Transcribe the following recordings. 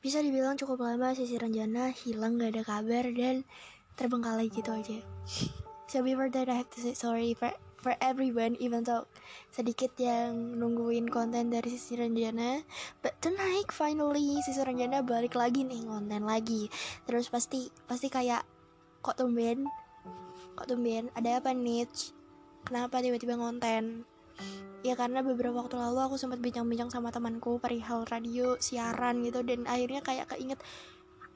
bisa dibilang cukup lama Sisi Renjana hilang gak ada kabar dan terbengkalai gitu aja. So before that I have to say sorry for for everyone even though sedikit yang nungguin konten dari Sisi Renjana but tonight finally Sisi Renjana balik lagi nih konten lagi. Terus pasti pasti kayak kok tumben? Kok tumben? Ada apa nih kenapa tiba-tiba konten ya karena beberapa waktu lalu aku sempat bincang-bincang sama temanku perihal radio siaran gitu dan akhirnya kayak keinget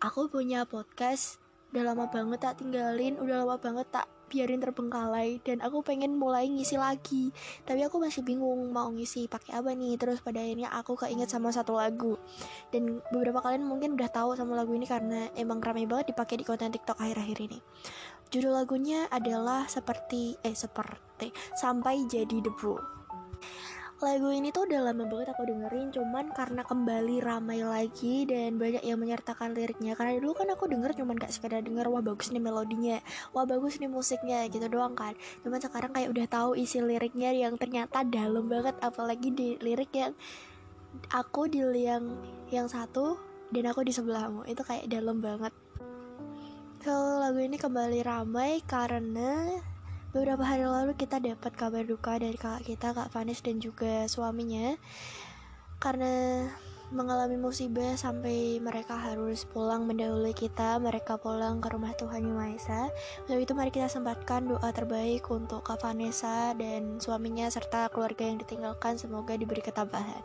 aku punya podcast udah lama banget tak tinggalin udah lama banget tak biarin terbengkalai dan aku pengen mulai ngisi lagi. Tapi aku masih bingung mau ngisi pakai apa nih terus pada akhirnya aku keinget sama satu lagu. Dan beberapa kalian mungkin udah tahu sama lagu ini karena emang ramai banget dipakai di konten TikTok akhir-akhir ini. Judul lagunya adalah seperti eh seperti sampai jadi debu lagu ini tuh udah lama banget aku dengerin cuman karena kembali ramai lagi dan banyak yang menyertakan liriknya. Karena dulu kan aku denger cuman gak sekedar denger wah bagus nih melodinya wah bagus nih musiknya gitu doang kan. Cuman sekarang kayak udah tahu isi liriknya yang ternyata dalam banget apalagi di lirik yang aku di yang yang satu dan aku di sebelahmu. Itu kayak dalam banget. So lagu ini kembali ramai karena Beberapa hari lalu kita dapat kabar duka dari kakak kita, Kak Vanes dan juga suaminya karena mengalami musibah sampai mereka harus pulang mendahului kita, mereka pulang ke rumah Tuhan Yang Maha Esa. Untuk itu mari kita sempatkan doa terbaik untuk Kak Vanessa dan suaminya serta keluarga yang ditinggalkan semoga diberi ketabahan.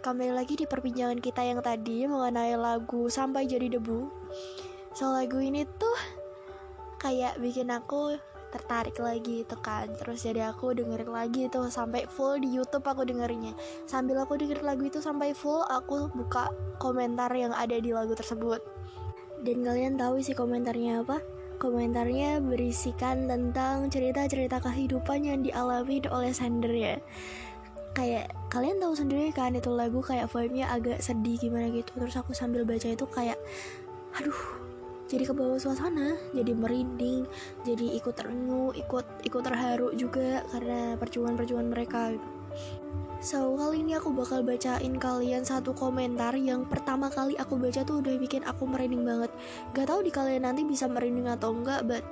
Kembali lagi di perbincangan kita yang tadi mengenai lagu Sampai Jadi Debu. So lagu ini tuh kayak bikin aku tertarik lagi itu kan. Terus jadi aku dengerin lagi itu sampai full di YouTube aku dengerinnya. Sambil aku dengerin lagu itu sampai full aku buka komentar yang ada di lagu tersebut. Dan kalian tahu sih komentarnya apa? Komentarnya berisikan tentang cerita-cerita kehidupan yang dialami oleh Sander ya. Kayak kalian tahu sendiri kan itu lagu kayak vibe-nya agak sedih gimana gitu. Terus aku sambil baca itu kayak aduh jadi ke bawah suasana jadi merinding jadi ikut terengu ikut ikut terharu juga karena perjuangan-perjuangan mereka. Gitu So kali ini aku bakal bacain kalian satu komentar yang pertama kali aku baca tuh udah bikin aku merinding banget. Gak tau di kalian nanti bisa merinding atau enggak but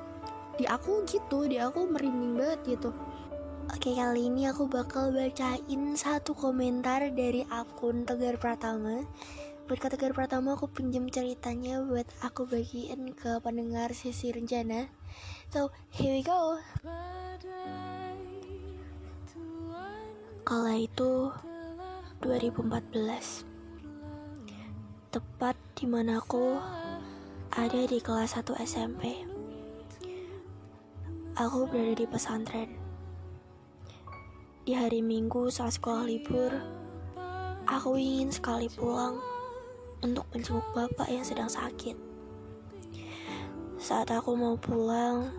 di aku gitu di aku merinding banget gitu. Oke kali ini aku bakal bacain satu komentar dari akun Tegar Pratama Buat kategori pertama aku pinjam ceritanya buat aku bagiin ke pendengar sisi rencana. So, here we go. Kala itu 2014. Tepat di mana aku ada di kelas 1 SMP. Aku berada di pesantren. Di hari Minggu saat sekolah libur, aku ingin sekali pulang untuk menjenguk bapak yang sedang sakit. Saat aku mau pulang,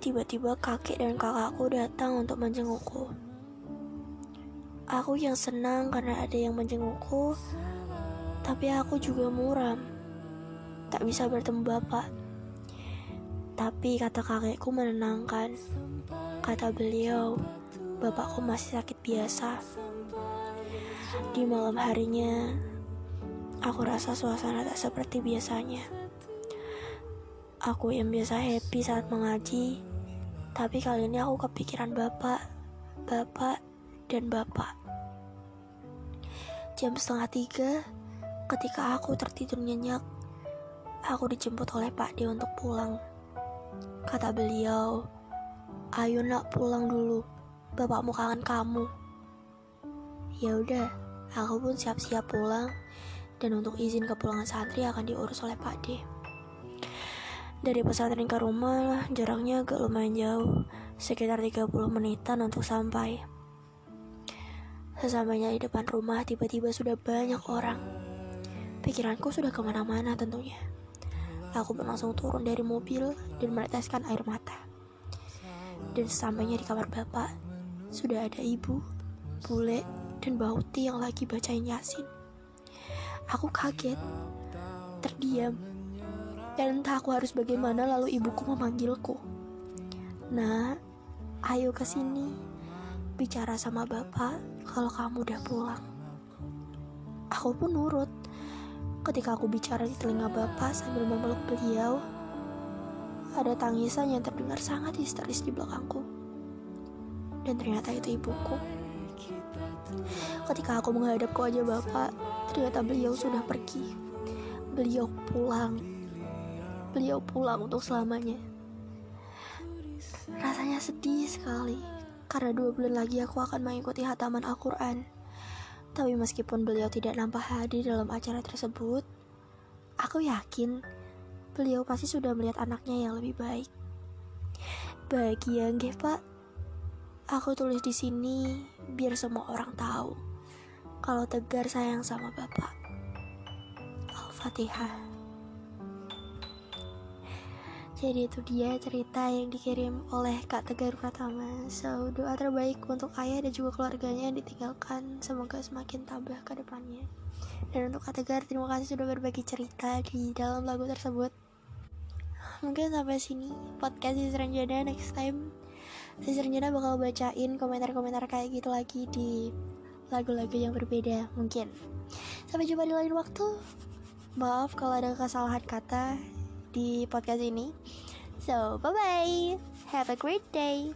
tiba-tiba kakek dan kakakku datang untuk menjengukku. Aku yang senang karena ada yang menjengukku, tapi aku juga muram. Tak bisa bertemu bapak. Tapi kata kakekku menenangkan. Kata beliau, bapakku masih sakit biasa. Di malam harinya, Aku rasa suasana tak seperti biasanya. Aku yang biasa happy saat mengaji, tapi kali ini aku kepikiran bapak, bapak, dan bapak. Jam setengah tiga, ketika aku tertidur nyenyak, aku dijemput oleh Pak D untuk pulang. Kata beliau, ayo nak pulang dulu, bapakmu kangen kamu. Ya udah, aku pun siap-siap pulang dan untuk izin kepulangan santri akan diurus oleh Pak D. Dari pesantren ke rumah jaraknya agak lumayan jauh, sekitar 30 menitan untuk sampai. Sesampainya di depan rumah tiba-tiba sudah banyak orang. Pikiranku sudah ke mana-mana tentunya. Aku pun langsung turun dari mobil dan meneteskan air mata. Dan sesampainya di kamar bapak, sudah ada ibu, bule, dan bauti yang lagi bacain yasin. Aku kaget, terdiam, dan entah aku harus bagaimana lalu ibuku memanggilku. Nah, ayo ke sini, bicara sama bapak kalau kamu udah pulang. Aku pun nurut, Ketika aku bicara di telinga bapak sambil memeluk beliau, ada tangisan yang terdengar sangat histeris di belakangku. Dan ternyata itu ibuku. Ketika aku menghadap ke wajah bapak, ternyata beliau sudah pergi. Beliau pulang. Beliau pulang untuk selamanya. Rasanya sedih sekali, karena dua bulan lagi aku akan mengikuti hataman Al-Quran. Tapi meskipun beliau tidak nampak hadir dalam acara tersebut, aku yakin beliau pasti sudah melihat anaknya yang lebih baik. Bahagia, nggih, Pak. Aku tulis di sini biar semua orang tahu kalau Tegar sayang sama Bapak. Al-Fatihah. Jadi itu dia cerita yang dikirim oleh Kak Tegar Pratama. So, doa terbaik untuk ayah dan juga keluarganya yang ditinggalkan. Semoga semakin tabah ke depannya. Dan untuk Kak Tegar, terima kasih sudah berbagi cerita di dalam lagu tersebut. Mungkin sampai sini podcast Sisi Renjana next time. Sisi Renjana bakal bacain komentar-komentar kayak gitu lagi di lagu-lagu yang berbeda mungkin. Sampai jumpa di lain waktu. Maaf kalau ada kesalahan kata di podcast ini. So, bye bye. Have a great day.